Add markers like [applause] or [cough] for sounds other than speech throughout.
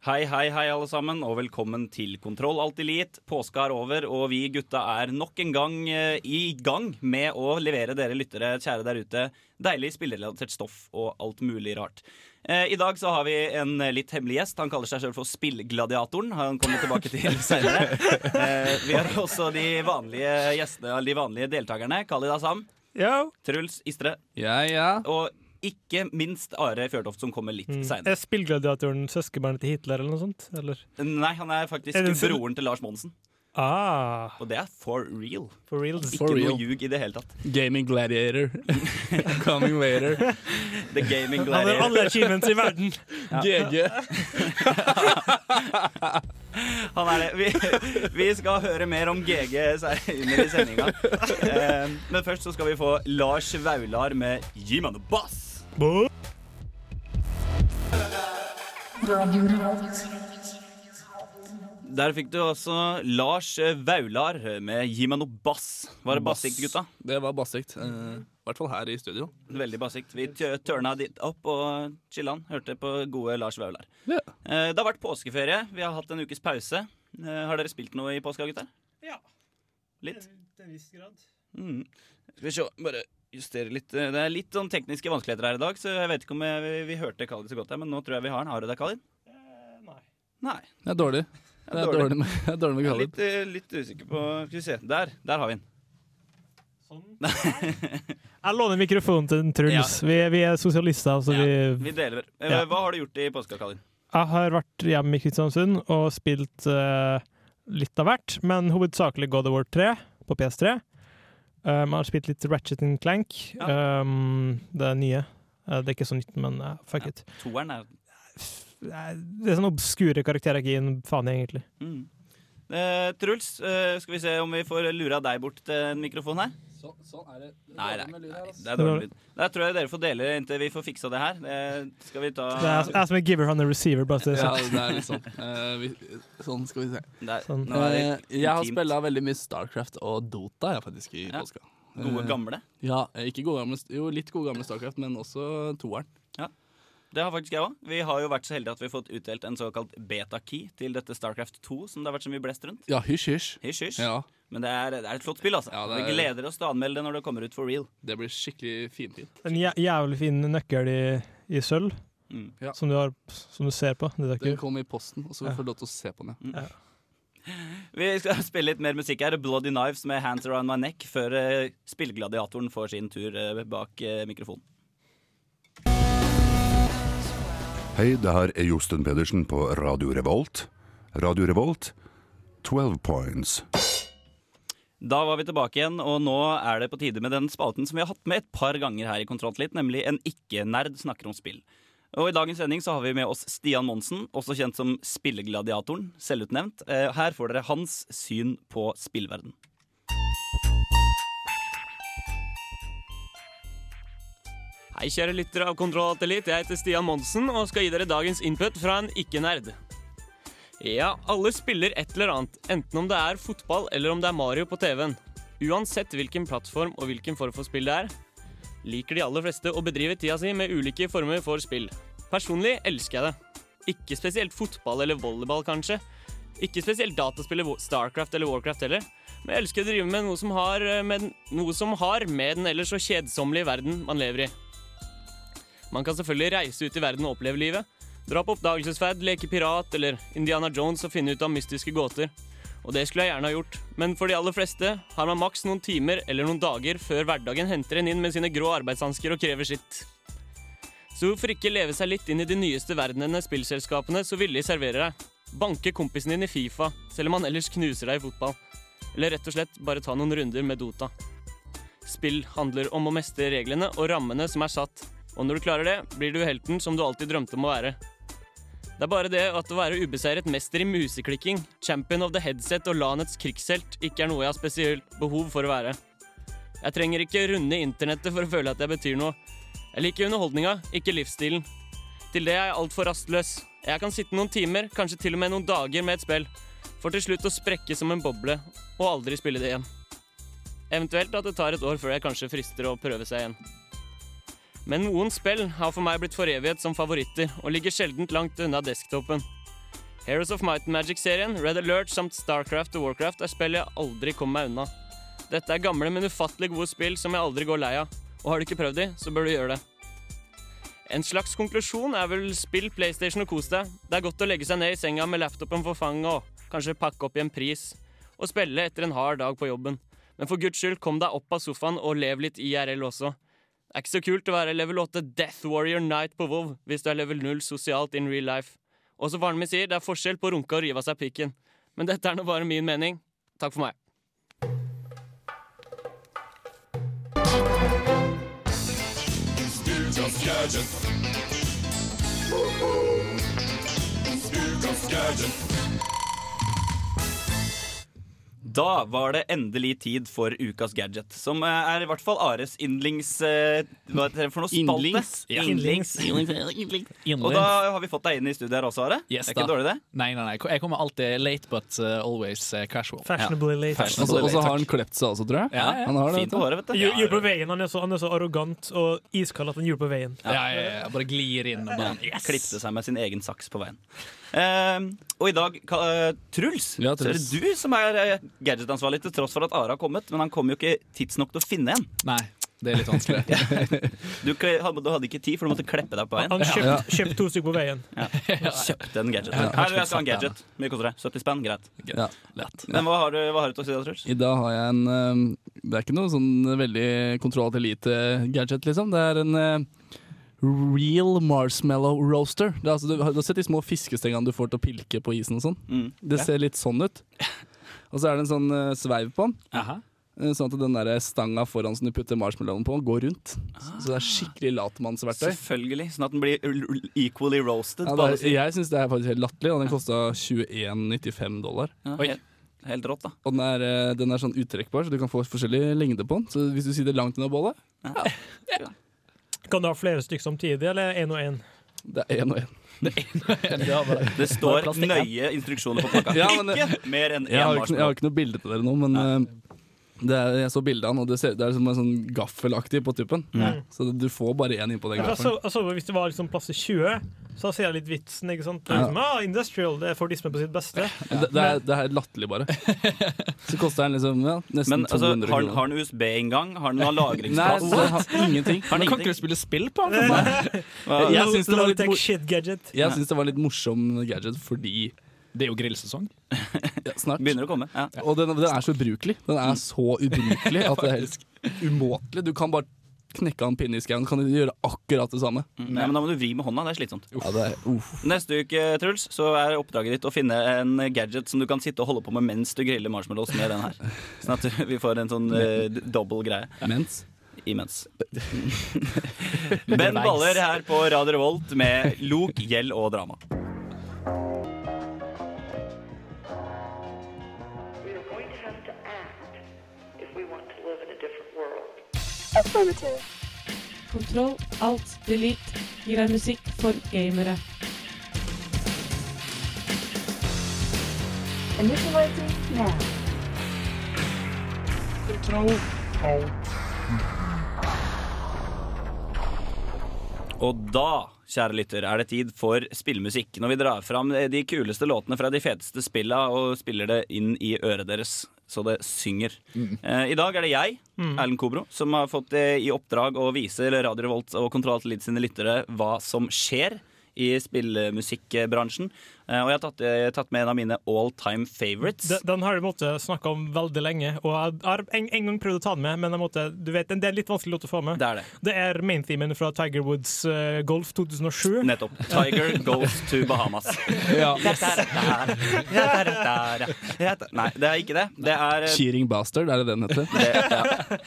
Hei, hei, hei, alle sammen, og velkommen til Kontroll Alt Elite. Påska er over, og vi gutta er nok en gang eh, i gang med å levere dere lyttere, kjære der ute, deilig spillerelatert stoff og alt mulig rart. Eh, I dag så har vi en litt hemmelig gjest. Han kaller seg selv for Spillgladiatoren. Han kommer tilbake til [laughs] senere. Eh, vi har også de vanlige gjestene, de vanlige deltakerne. Khalid Asam, Ja. Truls Istre Ja, ja. og ikke minst Are Fjørtoft, som kommer litt Mm. seinere. Er spillgladiatoren søskenbarnet til Hitler eller noe sånt? Eller? Nei, han er faktisk Er broren til Lars Monsen. Ah, Og det er for real. for real. Ikke For real. noe ljug i det hele tatt. Gaming gladiator. [laughs] Coming later. The Gaming Han har alle achievements i verden. GG. [laughs] [laughs] Han er det. Vi, vi skal høre mer om GG under i sendinga. Eh, men først så skal vi få Lars Vaular med Gi meg noe bass. Der fikk du også Lars Vaular med Gi meg noe bass. Var det bassikt, gutta? Det var bassikt. eh, I hvert fall her i studio. Veldig bassikt. Vi tørna dit opp og chillan. Hørte på gode Lars Vaular. Ja. Eh, Det har vært påskeferie. Vi har hatt en ukes pause. Eh, Har dere spilt noe i påska, gutter? Ja. Litt? Til en viss grad. Mm. Skal vi se, bare justere litt. Det er litt sånn tekniske vanskeligheter her i dag, så jeg vet ikke om jeg, vi, vi hørte Khalid så godt her, men nå tror jeg vi har den. Har du det, Khalid? nei. Nei. Det er dårlig. Det er dårlig med, det er dårlig med Jeg er litt, eh, litt usikker på Skal vi se. Der. Der har vi den. Sånn. [laughs] Jeg låner mikrofonen til Truls. Truls. Vi, vi er sosialister, så Ja, vi vi deler. Eh, Ja. Hva har du gjort i påska, Khalid? Jeg har vært hjemme i Kristiansund og spilt uh, litt av hvert, men hovedsakelig God of War 3 på PS3. Um, jeg har spilt litt Ratchet and Clank. Um, det er nye. Uh, det er ikke så nytt, men uh, fuck Ja. it. Toeren er Det er sånne obskure karakterer jeg gir en faen i, egentlig. mm. Truls, skal vi se om vi får lura deg bort til en mikrofon her? Så, sånn er det. Det er Nei, dårlig nei, med lyd nei, det er dårlig lyd. Der tror jeg dere får dele inntil vi får fiksa det her. Det skal vi ta Det er som en giver, han er receiver. Bare så det er Ja, det er litt sånn. Uh, vi, sånn skal vi se. Der. Sånn. Nå er det Eh, jeg har spilla veldig mye Starcraft og Dota jeg, faktisk i Ja. påska. Gode gamle? gamle. Ja, eh, ikke gode gamle, jo litt gode gamle Starcraft, men også toeren. Det har faktisk jeg òg. Vi har jo vært så heldige at vi har fått utdelt en såkalt beta-key til dette Starcraft 2, som det har vært så mye blest rundt. Ja, hysj, hysj. Hysj, hysj. Ja, Men det er, det er et flott spill, altså. Ja, er- Vi gleder oss til å anmelde det når det kommer ut for real. det blir skikkelig finfint. En jæ jævlig fin nøkkel i, i sølv, Mm. Ja. som, du har, som du ser på. Det er Den ikke- kom i posten, og så får du lov til å se på den. ja. [laughs] Vi skal spille litt mer musikk her. Bloody Knives med Hands Around My Neck før eh, spillgladiatoren får sin tur eh, bak eh, mikrofonen. Hei, det her er Josten Pedersen på Radio Revolt. Radio Revolt, 12 points. Da var vi tilbake igjen, og nå er det på tide med den spalten som vi har hatt med et par ganger her i Kontroll litt, nemlig En ikke-nerd snakker om spill. Og I dagens sending så har vi med oss Stian Monsen, også kjent som Spillegladiatoren, selvutnevnt. Eh, Her får dere hans syn på spillverden. Hei, kjære lyttere av Kontroll Alt. Jeg heter Stian Monsen og skal gi dere dagens input fra en ikke-nerd. Ja, alle spiller et eller annet, enten om det er fotball eller om det er Mario på TV-en. Uansett hvilken plattform og hvilken form for spill det er, liker de aller fleste å bedrive tida si med ulike former for spill. Personlig elsker jeg det. Ikke spesielt fotball eller volleyball, kanskje. Ikke spesielt dataspill Starcraft eller Warcraft heller. Men jeg elsker å drive med noe som har eh, med, noe som har med den ellers så kjedsommelige verden man lever i. Man kan selvfølgelig reise ut i verden og oppleve livet. Dra på oppdagelsesferd, leke pirat eller Indiana Jones og finne ut av mystiske gåter. Og det skulle jeg gjerne ha gjort, men for de aller fleste har man maks noen timer eller noen dager før hverdagen henter en inn med sine grå arbeidshansker og krever sitt. Så hvorfor ikke leve seg litt inn i de nyeste verdenene spillselskapene så villig serverer deg? Banke kompisen din i Fifa, selv om han ellers knuser deg i fotball. Eller rett og slett bare ta noen runder med Dota. Spill handler om å mestre reglene og rammene som er satt, og når du klarer det, blir du helten som du alltid drømte om å være. Det er bare det at å være ubeseiret mester i museklikking, champion of the headset og landets krigshelt ikke er noe jeg har spesielt behov for å være. Jeg trenger ikke runde internettet for å føle at jeg betyr noe. Jeg liker underholdninga, ikke livsstilen. Til det er jeg altfor rastløs. Jeg kan sitte noen timer, kanskje til og med noen dager med et spill, for til slutt å sprekke som en boble og aldri spille det igjen. Eventuelt at det tar et år før jeg kanskje frister å prøve seg igjen. Men noen spill har for meg blitt foreviget som favoritter, og ligger sjeldent langt unna desktopen. Heroes of Might and Magic-serien, Red Alert samt Starcraft og Warcraft er spill jeg aldri kommer meg unna. Dette er gamle, men ufattelig gode spill som jeg aldri går lei av, og har du ikke prøvd de, så bør du gjøre det. En slags konklusjon er vel spill PlayStation og kos deg. Det er godt å legge seg ned i senga med laptopen for fanget og kanskje pakke opp i en pris, og spille etter en hard dag på jobben. Men for guds skyld, kom deg opp av sofaen og lev litt IRL også. Det er ikke så kult å være level 8 Death Warrior Night på WoW hvis du er level 0 sosialt in real life. Og som faren min sier, det er forskjell på å runke og rive av seg pikken. Men dette er nå bare min mening. Takk for meg. Da var det endelig tid for ukas gadget, som eh, er i hvert fall Ares yndlings... eh, Hva heter det for noe? Spalte? Yndlings. Yndlings. Og da har vi fått deg inn i studiet her også, Are. Yes, det er ikke da. dårlig, det. Nei, nei, nei. Jeg kommer alltid late, but uh, always uh, casual. Fashionably late. Fashionably så og så har han klept seg også, tror jeg. Ja, ja. Han har det, Fint på håret, vet du. Gjorde på veien. Han er, så, han er så arrogant og iskald at han gjør på veien. Ja, ja, ja. Bare glir inn og bare yes. Klipte seg med sin egen saks på veien. Eh, og i dag, eh, Truls, Ja, så er det du som er eh, gadgetansvarlig, til tross for at Are har kommet. Men han kom jo ikke tidsnok til å finne en. Nei, det er litt vanskelig. [laughs] Du, du hadde ikke tid, for du måtte kleppe deg på veien. Han kjøpte kjøpt to stykker på veien. Kjøpte en gadget. Her, jeg skal ha en gadget. Mye koster det? 70 spenn? Greit. Ja. Lett. Men hva har du, hva har du til å si da, Truls? I dag har jeg en eh, Det er ikke noe sånn veldig kontroll til elite-gadget, liksom. Det er en real marshmallow roaster. Det er, altså, du, har- du har sett de små fiskestengene du får til å pilke på isen og sånn? Mm. Det ser litt sånn ut. Og så er det en sånn uh, sveiv på den. Aha. eh, Sånn at den der stanga foran som du putter marshmallowen på, går rundt. Ah. Så det er skikkelig latmannsverktøy. Selvfølgelig. Sånn at den blir equally roasted. Ja, det er, jeg syns det er faktisk helt latterlig, den kosta 21,95 dollar. ja, helt, helt rått, da. Og den er, eh, den er sånn uttrekkbar, så du kan få forskjellig lengde på den. Så hvis du sitter langt unna bålet, Kan du ha flere stykker samtidig, eller én og én? det er én og én. Det Det står nøye instruksjoner på pakka. Ja, men Ikke mer enn én Jeg har, ikke, jeg har ikke noe bilde til dere nå, men eh, det er, jeg så bildet av den, og det, ser, det er som en sånn gaffelaktig på tuppen. Så du får bare én innpå den Ja, altså, altså, hvis det var liksom plass til 20, så ser jeg litt vitsen. ikke sant? Det er Liksom, ah, industrial, det er Fordisme på sitt beste. [laughs] Det, det, er, det er latterlig, bare. [laughs] Så koster den liksom ja, nesten Men altså, 200 har, kroner. har den USB-inngang? Har den noe Nei, lagringsplass? så har ingenting. Har den kan ikke ingenting? spille spill på den? [laughs] Jeg, Jeg syns det var litt shit gadget. Jeg syns det var litt morsom gadget fordi Det er jo grillsesong. ja, Snart. Begynner å komme. Ja. Og den, den er så ubrukelig. Den er så ubrukelig at det er helt umåtelig. Du kan bare knekke han en pinne i skauen, kan de gjøre akkurat det samme. Mm, ja, men da må du vri med hånda. Det er slitsomt. Ja, det er, uff. Neste uke Truls, så er oppdraget ditt å finne en gadget som du kan sitte og holde på med mens du griller marshmallows med den her. Sånn at vi får en sånn uh, dobbel greie Mens imens. [laughs] Ben Baller her på Radio Revolt med lok, gjeld og drama. Kontroll, alt, delete gir deg musikk for gamere. Initializing now. Og da, kjære lytter, er det tid for spillmusikk. Når vi drar fram de kuleste låtene fra de feteste spilla og spiller det inn i øret deres så det synger. Eh, I dag er det jeg, Erlend Kobro, som har fått eh, i oppdrag å vise Radio Revolt og Kontroll Alt Elite sine lyttere hva som skjer i spillmusikkbransjen. Eh, og jeg har tatt, eh, tatt med en av mine all time favorites. Den, den har du måtte snakke om veldig lenge, og jeg har en, en gang prøvd å ta den med, men jeg måtte, du vet, det er litt vanskelig låt å få med. Det er det. Det er main-themen fra Tiger Woods uh, Golf 2007. Nettopp. Tiger goes to Bahamas. [laughs] Ja. Nei, det er ikke det. Det er Cheering Bastard, er det den heter? det, ja.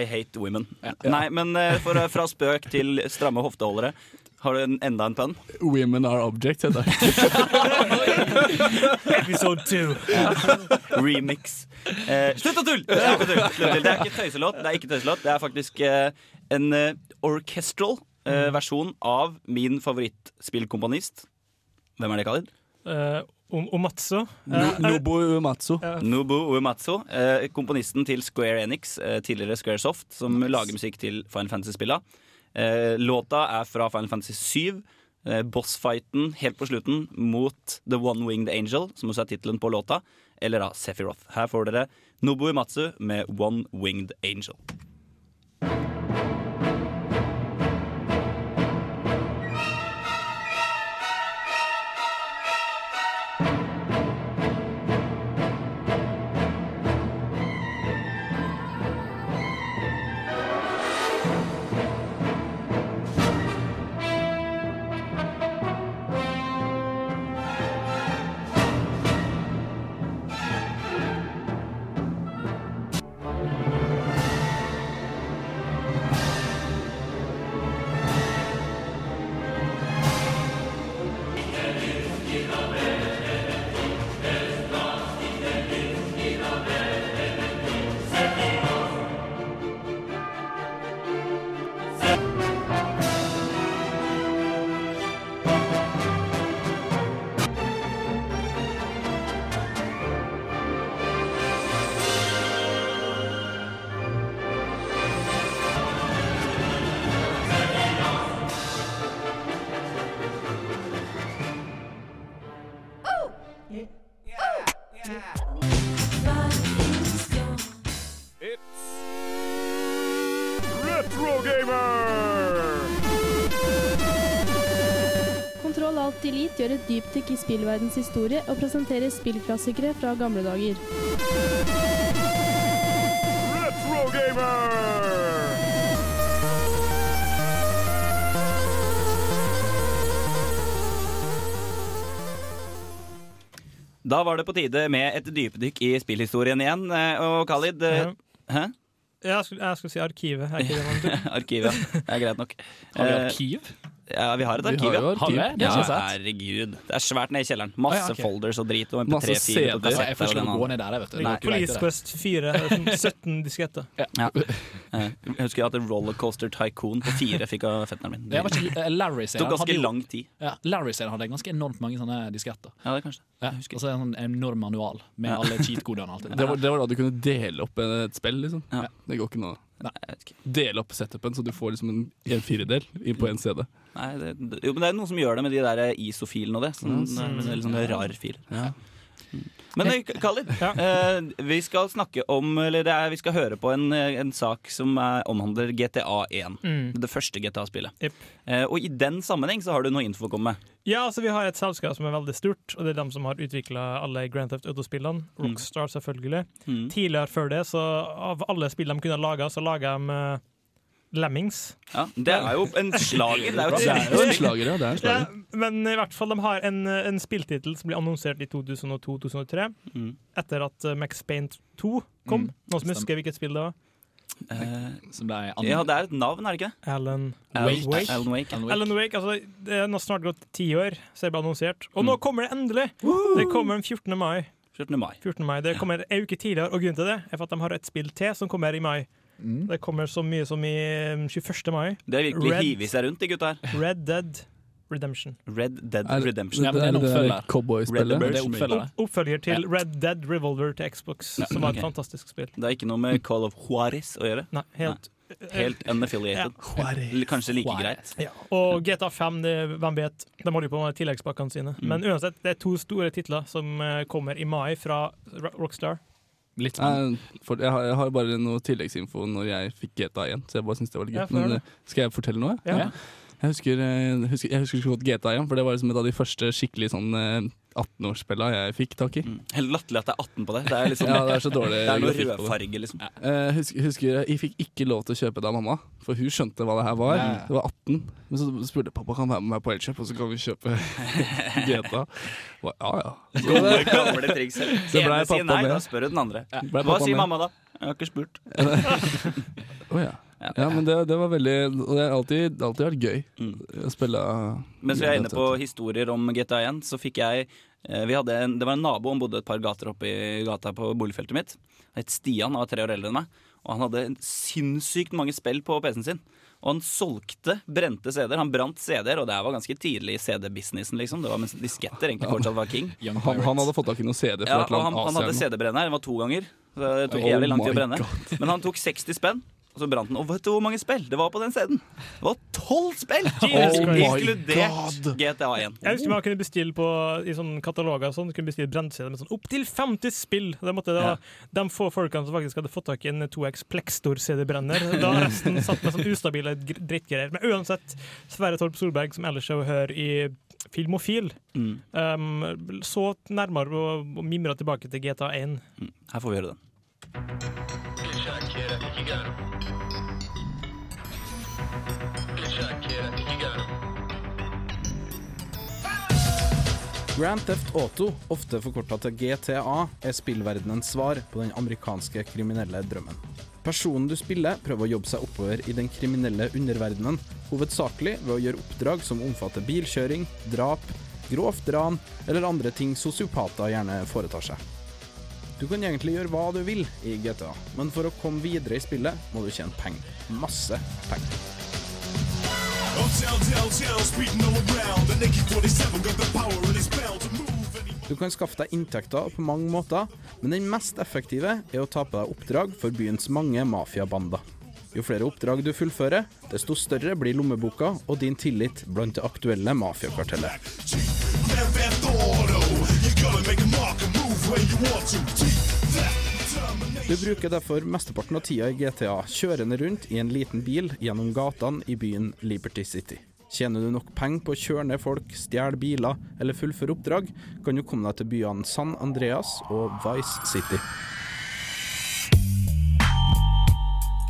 I hate women. Nei, men for, fra spøk til stramme hofteholdere. Har du en, enda en pønn? Women are objects, heter det. [laughs] Episode two. [laughs] Remix. Eh, slutt å tulle! Det er ikke tøyselåt. Det er ikke tøyselåt Det er faktisk eh, en eh, orchestral eh, versjon av min favorittspillkomponist. Hvem er det, Khalid? Uh, Omatsu. No, Nobu Uematsu. Nobu Uematsu. Eh, komponisten til Square Enix, tidligere tidligere Squaresoft, som lager musikk til Final Fantasy-spilla. Eh, låta er fra Final Fantasy 7. Eh, Bossfighten helt på slutten mot The One Winged Angel, som også er tittelen på låta, eller da Sephiroth. Her får dere Nobu Imatsu med One Winged Angel. Alt gjør et dypdykk i spillverdens historie og presenterer spillklassikere fra gamle dager. Retro Gamer! Da var det på tide med et dypdykk i spillhistorien igjen. eh, Og Khalid eh, Ja. Hæ? Jeg skulle, jeg skulle si Arkivet. Er ikke det man? [laughs] Arkivet, ja. Det er greit nok. Har vi Eh, arkiv? Ja, vi har et arkiv, har ja. arkiv. Har vi? Ja, jeg herregud. Det er svært nede i kjelleren. Masse ah, ja, okay. folders og drit og Masse MP3-filer og CD-er. Ja, jeg får ikke gå ned der, jeg vet du. Nei, Police Quest 4. det er sånn 17 disketter. Ja. [laughs] [laughs] Eh, Jeg husker at Rollercoaster Tycoon på fire fikk av fetteren min. Det eh, tok ganske lang tid. Ja, Larry-serien hadde ganske enormt mange sånne disketter. Ja, det kanskje Ja, og så en sånn enorm manual med Ja. alle cheat-kodene og alt det Det var, det var da du kunne dele opp et spill, liksom. Ja. Det går ikke nå. Jeg vet ikke. Dele opp setupen, så du får liksom en, en firedel inn på en CD. Nei, det, det- jo, men det er noen som gjør det med de der ISO-filene og det. Sånn, Ja, det er sånn rar fil. Ja. Men eh, Khalid, Ja. eh, vi skal snakke om Eller er, vi skal høre på en, eh, en sak som er, omhandler GTA1. Mm. Det første GTA-spillet. Yep. Og i den sammenheng så har du noe info å komme med. Ja, altså Vi har et selskap som er veldig stort, og det er de som har utvikla alle Grand Theft Auto-spillene. Rockstar, selvfølgelig. Mm. Tidligere før det, så av alle spill de kunne lage, så laga de Lemmings. Ja, det er jo en slager. Det er jo Det er jo en slager, ja. Det er en Ja, men i hvert fall, de har en, en spilltittel som ble annonsert i 2002-2003, Mm. etter at eh, Max Payne 2 kom. Mm, Noen som husker hvilket spill det var? Eh, ja, det er et navn, er det ikke? Alan Alan Wake. Alan Wake. Alan Wake. Alan Wake, altså Det er nå snart gått ti år, så det ble annonsert. Og Mm. nå kommer det endelig! Det kommer den 14. mai. 14. mai. 14. mai. Det kommer en uke tidligere, og grunnen til det er for at de har et spill til som kommer i mai. Mm. Det kommer så mye som i um, 21. mai. Det er virkelig Red. hivet seg rundt, de gutta her. Red Dead Redemption. Red Dead Er- Redemption. Ja, men det er en oppfølger. Cowboyspillet. Red Det er oppfølger. Oppfølger til Red Dead Revolver til Xbox, Ja, som var et fantastisk spill. Det er ikke noe med Call of Juarez å gjøre. Nei, helt, Helt unaffiliated. Ja. Kanskje like greit. Ja. Og GTA 5, det, hvem vet, de holder jo på med tilleggspakkene sine. Mm. Men uansett, det er to store titler som eh, kommer i mai fra Rockstar. Litt sånn Nei, for jeg, har, jeg har bare noe tilleggsinfo når jeg fikk GTA igjen, så jeg bare syns det var litt gøy. Ja, Men eh, skal jeg fortelle noe? Ja. Ja. Jeg husker, jeg husker, jeg husker så godt GTA igjen, for det var liksom et av de første skikkelig sånn eh, 18-årsspilla jeg fikk tak i. Mm. Helt latterlig at det er 18 på det. Det er, liksom, Ja, det er så dårlig [laughs] det er noe rødfarge, liksom. Eh, husker, husker jeg fikk ikke lov til å kjøpe det av mamma, for hun skjønte hva det her var. Ja, ja. Det var 18. Men så spurte pappa kan være med meg på Elkjøp, og så kan vi kjøpe GTA. Jeg ba, Ja ja. Så [laughs] det, gamle trikser. Så ble Ene pappa nei, med. da spør du den andre. Ja. Hva sier mamma da? Jeg har ikke spurt. [laughs] Å ja. Ja, men det, det var veldig Og det har alltid, alltid vært gøy Mm. å spille Mens vi er inne på historier om GTA 1, så fikk jeg eh, en, Det var en nabo, han bodde et par gater oppe i gata på boligfeltet mitt. Han het Stian, han var tre år eldre enn meg. Og han hadde sinnssykt mange spill på PC-en sin. Og han solgte brente CD-er. Han brant CD-er, og det var ganske tidlig i CD-businessen. liksom Det var mens disketter egentlig fortsatt var king. [laughs] Han, han hadde fått tak i noen CD fra Ja, et eller annet han, han hadde Asia. CD-brenner. Det var to ganger. Så det tok Oh jævlig lang tid å brenne. brenne. Men han tok 60 spenn, og så brant den. Og vet du hvor mange spill det var på den CD-en? Det var tolv spill! [laughs] Oh. Inkludert GTA 1. Jeg husker man kunne bestille på i sånne kataloger sånn, kunne bestille brent-CD med sånn opptil 50 spill. Det måtte da, ja. de få folkene som faktisk hadde fått tak i en 2X Plextor-CD-brenner. Da [laughs] resten satt med sånn ustabile drittgreier. Men uansett, Sverre Torp Solberg, som ellers er å høre i Filmofil, Mm. um, så nærmere og, og mimra tilbake til GTA 1. Her får vi høre den. Grand Theft Auto, ofte forkorta til GTA, er spillverdenens svar på den amerikanske kriminelle drømmen. Personen du spiller, prøver å jobbe seg oppover i den kriminelle underverdenen, hovedsakelig ved å gjøre oppdrag som omfatter bilkjøring, drap, grovt ran eller andre ting sosiopater gjerne foretar seg. Du kan egentlig gjøre hva du vil i GTA, men for å komme videre i spillet må du tjene penger. Masse penger. Du kan skaffe deg inntekter på mange måter, men den mest effektive er å ta på deg oppdrag for byens mange mafiabander. Jo flere oppdrag du fullfører, desto større blir lommeboka og din tillit blant det aktuelle mafiakartellet. Du bruker derfor mesteparten av tida i GTA kjørende rundt i en liten bil gjennom gatene i byen Liberty City. Tjener du nok penger på å kjøre ned folk, stjele biler eller fullføre oppdrag, kan du komme deg til byene San Andreas og Vice City.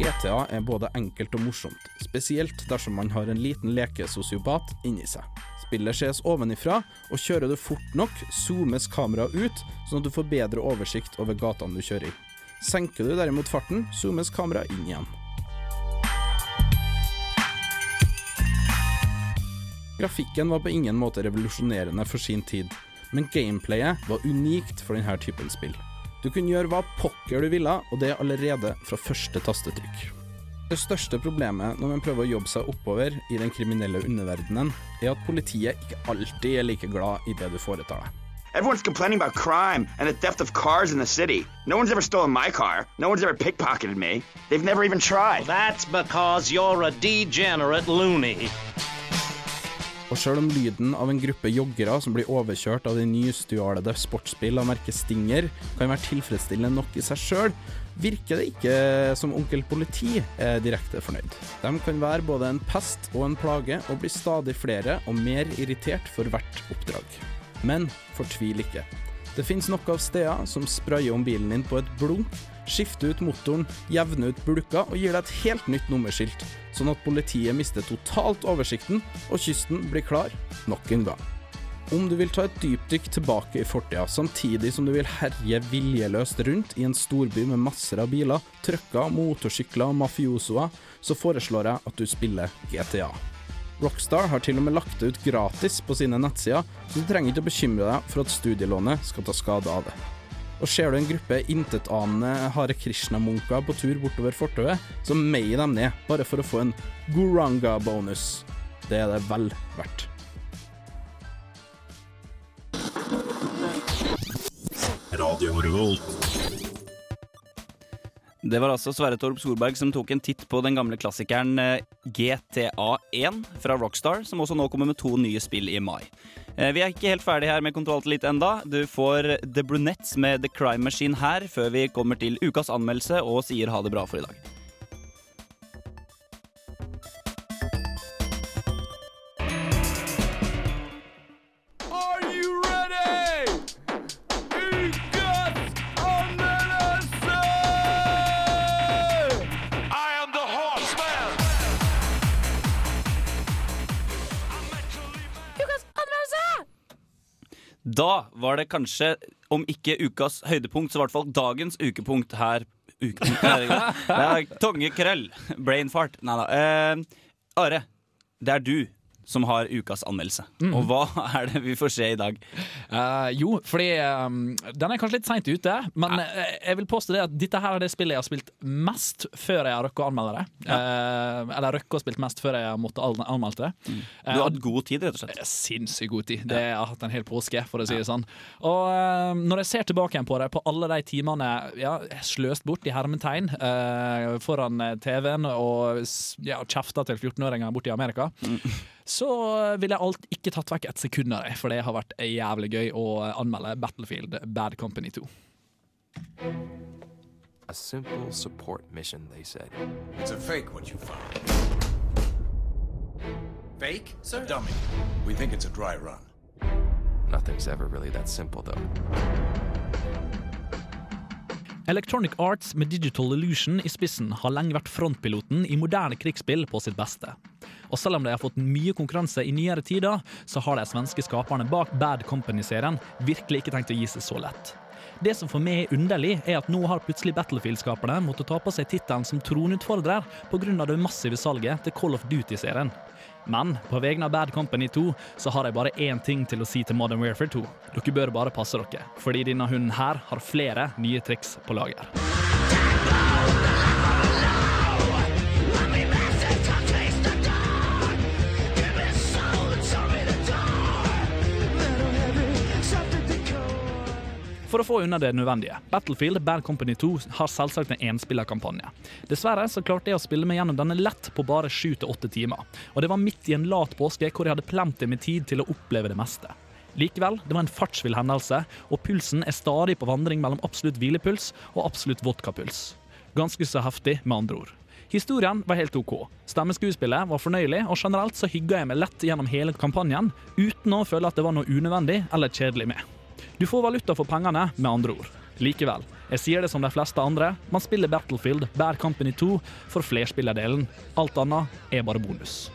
GTA er både enkelt og morsomt, spesielt dersom man har en liten lekesosiopat inni seg. Spillet ses ovenifra, og kjører du fort nok, zoomes kameraet ut, sånn at du får bedre oversikt over gatene du kjører i. Senker du derimot farten, zoomes kameraet inn igjen. Grafikken var på ingen måte revolusjonerende for sin tid, men gameplayet var unikt for denne typen spill. Du kunne gjøre hva pokker du ville, og det allerede fra første tastetrykk. Det største problemet når man prøver å jobbe seg oppover i den kriminelle underverdenen, er at politiet ikke alltid er like glad i det du foretar deg. Everyone's complaining about crime and the theft of cars in the city. No one's ever stolen my car. No one's ever pickpocketed me. They've never even tried. That's because you're a degenerate loony. Og sjøl om lyden av en gruppe joggere som blir overkjørt av de nystjålede sportsbil av merket Stinger, kan være tilfredsstillende nok i seg sjøl, virker det ikke som onkel politi er direkte fornøyd. De kan være både en pest og en plage, og blir stadig flere og mer irritert for hvert oppdrag. Men fortvil ikke. Det finnes nok av steder som sprayer om bilen din på et blunk, skifter ut motoren, jevner ut bulker og gir deg et helt nytt nummerskilt, sånn at politiet mister totalt oversikten og kysten blir klar nok en gang. Om du vil ta et dypdykk tilbake i fortida, samtidig som du vil herje viljeløst rundt i en storby med masser av biler, trucker, motorsykler og mafiosoer, så foreslår jeg at du spiller GTA. Rockstar har til og med lagt det ut gratis på sine nettsider, så du trenger ikke å bekymre deg for at studielånet skal ta skade av det. Og ser du en gruppe intetanende Hare Krishna-munker på tur bortover fortauet, så meier dem ned, bare for å få en Guranga-bonus. Det er det vel verdt. Radio Revolt. Det var altså Sverre Torp Solberg som tok en titt på den gamle klassikeren eh, GTA1 fra Rockstar, som også nå kommer med to nye spill i mai. Eh, Vi er ikke helt ferdig her med Kontroll til litt enda. Du får The Brunettes med The Crime Machine her, før vi kommer til ukas anmeldelse og sier ha det bra for i dag. Da var det kanskje, om ikke ukas høydepunkt, så i hvert fall dagens ukepunkt her Ukepunkt her [laughs] er Tongekrøll. Brainfart. Nei da. Eh, Are, det er du som har ukas anmeldelse. Mm. Og hva [laughs] er det vi får se i dag? Uh, jo, fordi um, den er kanskje litt seint ute, men uh, jeg vil påstå det at dette her er det spillet jeg har spilt mest før jeg har rukket å anmelde det. Eh, eller rukket å spilt mest før jeg har måttet anmelde det. Mm. Du har hatt god tid, rett og slett. Sinnssykt god tid. Det, jeg har hatt en hel påske, for å si det sånn. Og eh, når jeg ser tilbake igjen på det, på alle de timene ja, sløst bort i hermetegn foran TV-en og ja, kjefta til 14-åringer borte i Amerika, så ville jeg alt ikke tatt vekk et sekund av det, for det har vært jævlig gøy å anmelde Battlefield Bad Company 2. A simple support mission, they said. It's a fake what you found. Fake, sir? Dummy. We think it's a dry run. Nothing's ever really that simple, though. Electronic Arts med Digital Illusion i spissen har lenge vært frontpiloten i moderne krigsspill på sitt beste. Og selv om de har fått mye konkurranse i nyere tider, så har de svenske skaperne bak Bad Company-serien virkelig ikke tenkt å gi seg så lett. Det som for meg er underlig, er at nå har plutselig Battlefield-skaperne måttet ta på seg tittelen som tronutfordrer pga. det massive salget til Call of Duty-serien. Men på vegne av Bad Company 2 så har jeg bare én ting til å si til Modern Warfare 2. Dere bør bare passe dere, fordi denne hunden her har flere nye triks på lager. For å få unna det nødvendige. Battlefield Bad Company 2 har selvsagt en enspillerkampanje. Dessverre så klarte jeg å spille meg gjennom denne lett på bare 7-8 timer. Og det var midt i en lat påske hvor jeg hadde plenty med tid til å oppleve det meste. Likevel, det var en fartsvill hendelse, og pulsen er stadig på vandring mellom absolutt hvilepuls og absolutt vodkapuls. Ganske så heftig, med andre ord. Historien var helt OK. Stemmeskuespillet var fornøyelig, og generelt så hygga jeg meg lett gjennom hele kampanjen, uten å føle at det var noe unødvendig eller kjedelig med. Du får valuta for pengene, med andre ord. Likevel, jeg sier det som de fleste andre, man spiller Battlefield Bad Company 2 for flerspillerdelen. Alt annet er bare bonus.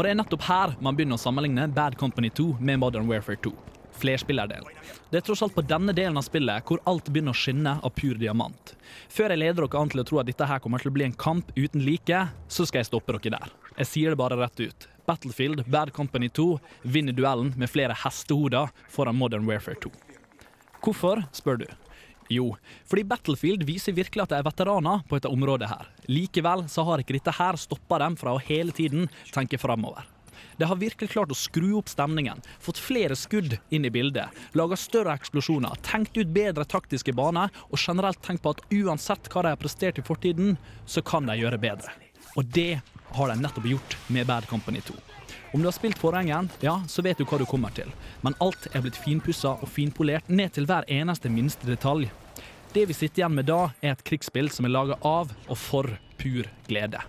Og det er nettopp her man begynner å sammenligne Bad Company 2 med Modern Warfare 2. Flerspillerdelen. Det er tross alt på denne delen av spillet hvor alt begynner å skinne av pur diamant. Før jeg leder dere an til å tro at dette her kommer til å bli en kamp uten like, så skal jeg stoppe dere der. Jeg sier det bare rett ut. Battlefield Bad Company 2 vinner duellen med flere hestehoder foran Modern Warfare 2. Hvorfor, spør du? Jo, fordi Battlefield viser virkelig at de er veteraner på dette området her. Likevel så har ikke dette her stoppa dem fra å hele tiden tenke framover. De har virkelig klart å skru opp stemningen, fått flere skudd inn i bildet, laga større eksplosjoner, tenkt ut bedre taktiske baner og generelt tenkt på at uansett hva de har prestert i fortiden, så kan de gjøre bedre. Og det har de nettopp gjort med Bad Company 2. Om du har spilt forhengen, ja, så vet du hva du kommer til. Men alt er blitt finpussa og finpolert ned til hver eneste minste detalj. Det vi sitter igjen med da, er et krigsspill som er laga av og for pur glede.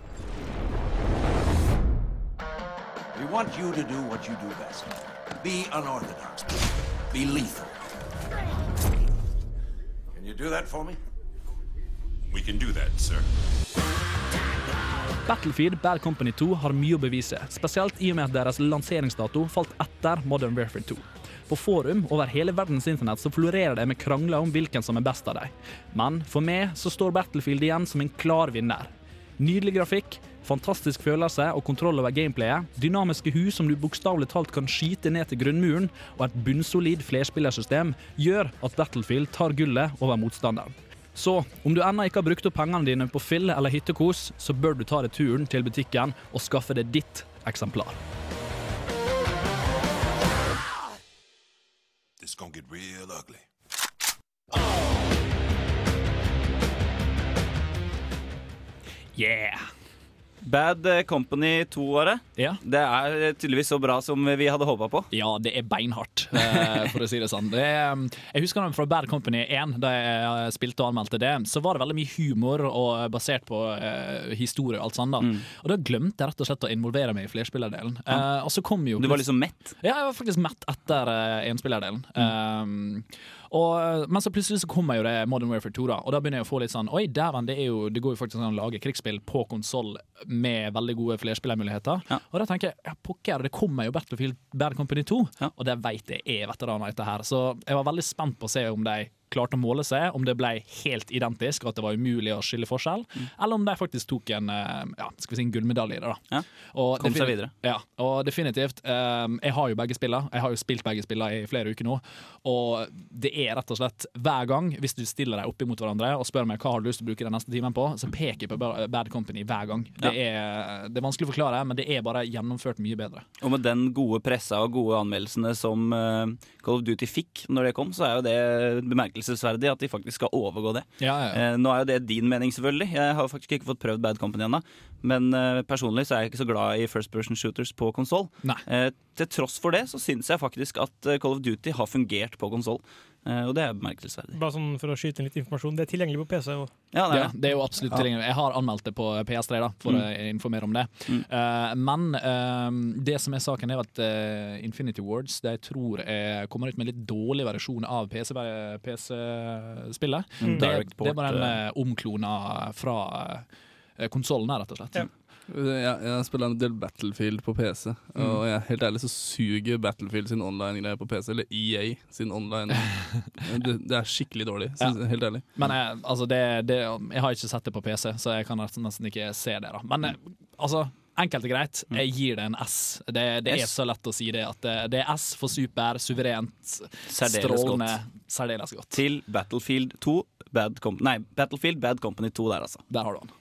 We want you to do what you do best. Be unorthodox. Be lethal. Can you do that for me? We can do that, sir. Battlefield Bad Company 2 har mye å bevise, spesielt i og med at deres lanseringsdato falt etter Modern Warfare 2. På forum over hele verdens internett så florerer det med krangler om hvilken som er best av dem. Men for meg så står Battlefield igjen som en klar vinner. Nydelig grafikk, fantastisk følelse og kontroll over gameplayet, dynamiske hus som du bokstavelig talt kan skyte ned til grunnmuren, og et bunnsolid flerspillersystem gjør at Battlefield tar gullet over motstanderen. Så om du ennå ikke har brukt opp pengene dine på fill eller hyttekos, så bør du ta deg turen til butikken og skaffe deg ditt eksemplar. This gonna get real ugly. Yeah! Bad Company 2-året. Det er tydeligvis så bra som vi hadde håpa på. Ja, det er beinhardt, eh, for å si det sånn. Det er, jeg husker fra Bad Company 1, da jeg spilte og anmeldte det, så var det veldig mye humor og basert på eh, historie og alt sånt. da. Mm. Og da glemte jeg rett og slett å involvere meg i flerspillerdelen. Ja. Eh, og så kom jo Du var liksom mett? Ja, jeg var faktisk mett etter uh, enspillerdelen. Um, og, men så plutselig så kommer jo det Modern Warfare 2, da, og da begynner jeg å få litt sånn Oi, dæven, det, jo, det går jo faktisk an å lage krigsspill på konsoll med veldig gode flerspillermuligheter. Og da tenker jeg ja, pokker, det kommer jo Battlefield Bad Company 2, og det vet jeg er veteraner etter her. Så jeg var veldig spent på å se om de klarte å måle seg, om det ble helt identisk, og at det var umulig å skille forskjell, eller om de faktisk tok en eh, ja, skal vi si en gullmedalje i det. da. Og Kom seg videre. Ja, og definitivt. Um, jeg har jo begge spillene. Jeg har jo spilt begge spillene i flere uker nå. Og det er rett og slett hver gang, hvis du stiller deg opp imot hverandre og spør meg hva har du lyst til å bruke den neste timen på, så peker jeg på Bad Company hver gang. Det, er, det er vanskelig å forklare, men det er bare gjennomført mye bedre. Og med den gode pressa og gode anmeldelsene som eh, Call of Duty fikk når det kom, så er jo det bemerkelsesverdig at de faktisk skal overgå det. Ja, ja. Eh, nå er jo det din mening, selvfølgelig. Jeg har faktisk ikke fått prøvd Bad Company ennå. Men eh, personlig så er jeg ikke så glad i first person shooters på konsoll. Eh, til tross for det så syns jeg faktisk at Call of Duty har fungert på konsoll. Eh, og det er bemerkelsesverdig. Bare sånn for å skyte inn litt informasjon. Det er tilgjengelig på PC. Og Ja, det er Ja, det. er jo absolutt tilgjengelig. Jeg har anmeldt det på PS3, da, for Mm. å informere om det. Eh, men uh, det som er saken, er at uh, Infinity Wards de tror jeg kommer ut med en litt dårlig versjon av PC-spillet. Mm. det, det er bare en eh. eh, omklona fra uh, konsollen her, rett og slett. Jeg, jeg spiller en del Battlefield på PC, Mm. og jeg, helt ærlig så suger Battlefield sin online-greie på PC, eller EA sin online. [laughs] det, det er skikkelig dårlig, synes jeg, helt ærlig. Men jeg, altså det, det, jeg har ikke sett det på PC, så jeg kan nesten ikke se det. da Men eh, altså, enkelt og greit, jeg gir det en S. Det, det er S. så lett å si det. At det, det er S for super, suverent, Særdeles strålende. godt. Særdeles godt. Til Battlefield 2 Bad Com Nei, Battlefield Bad Company 2 der, altså. Der har du han.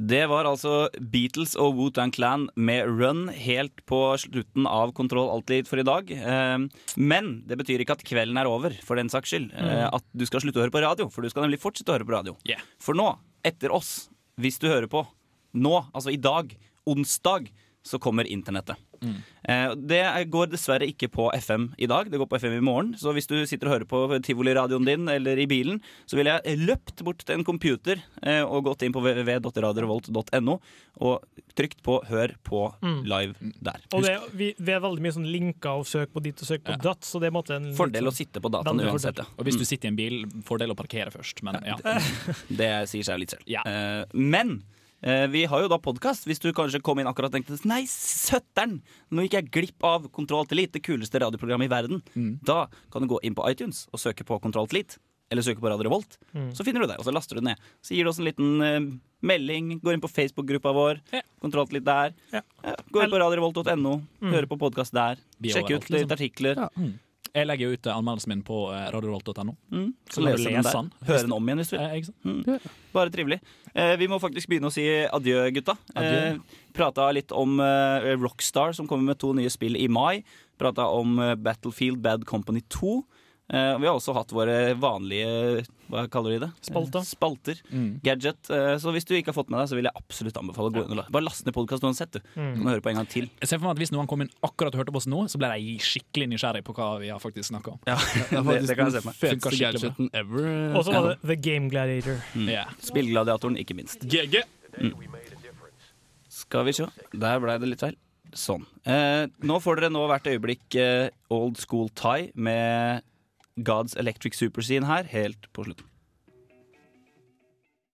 Det var altså Beatles og Wu-Tang Clan med Run helt på slutten av Kontroll Alltid for i dag. Eh, Men det betyr ikke at kvelden er over, for den saks skyld. Eh, Mm. At du skal slutte å høre på radio, for du skal nemlig fortsette å høre på radio. For nå, etter oss, hvis du hører på nå, altså i dag, onsdag, så kommer internettet. Eh, Det går dessverre ikke på FM i dag, det går på FM i morgen. Så hvis du sitter og hører på tivoliradioen din eller i bilen, så ville jeg løpt bort til en computer eh, og gått inn på www.radiorevolt.no og trykt på 'hør på Mm. live' der. Og det, vi, vi er veldig mye sånn linker og søk på ditt og søk på datt, så det er på en Fordel å litt sånn- sitte på dataen uansett. ja. Og hvis du Mm. sitter i en bil, fordel å parkere først, men [laughs] ja. Det sier seg litt selv. Eh, men vi har jo da podkast. Hvis du kanskje kom inn akkurat og tenkte Nei, søtteren! Nå gikk jeg glipp av Kontroll til Elite, det kuleste radioprogrammet i verden. Da kan du gå inn på iTunes og søke på Kontroll til Elite. Eller søke på Radio Revolt. Mm. Så finner du det, og så laster du det ned. Så gir du oss en liten uh, melding. Går inn på Facebook-gruppa vår. Kontroll til Elite der. Ja, gå inn på radiorevolt.no. Mm. Høre på podkast der. Er Sjekk ut litt liksom. artikler. artikler. Mm. Jeg legger jo ut eh, anmeldelsen min på radiorolt.no. Mm. Så kan du lese den der. Høre den om igjen hvis du Eh, vil. ikke? Mm. Bare trivelig. Eh, vi må faktisk begynne å si adjø, gutta. Adjø. Eh, prata litt om eh, Rockstar, som kommer med to nye spill i mai. Prata om eh, Battlefield Bad Company 2. Eh, vi har også hatt våre vanlige hva kaller de det? Spalter. Eh, spalter. Gadget. Eh, så hvis du ikke har fått med deg, så vil jeg absolutt anbefale å gå inn og la- Bare last ned podkast uansett, du. Mm. Kan høre på en gang til. Jeg ser for meg at Hvis noen kom inn akkurat og hørte på oss nå, så ble de skikkelig nysgjerrig på hva vi har faktisk snakka om. Ja, [laughs] det, det kan jeg se for meg. Feteste gadgeten ever. Og så var det The Game Gladiator. Mm. Yeah. Spillgladiatoren, ikke minst. GG. Mm. Skal vi se. Der ble det litt feil. Sånn. Eh, nå får dere nå hvert øyeblikk eh, Old School Tie med God's Electric Super Scene her, helt på slutten.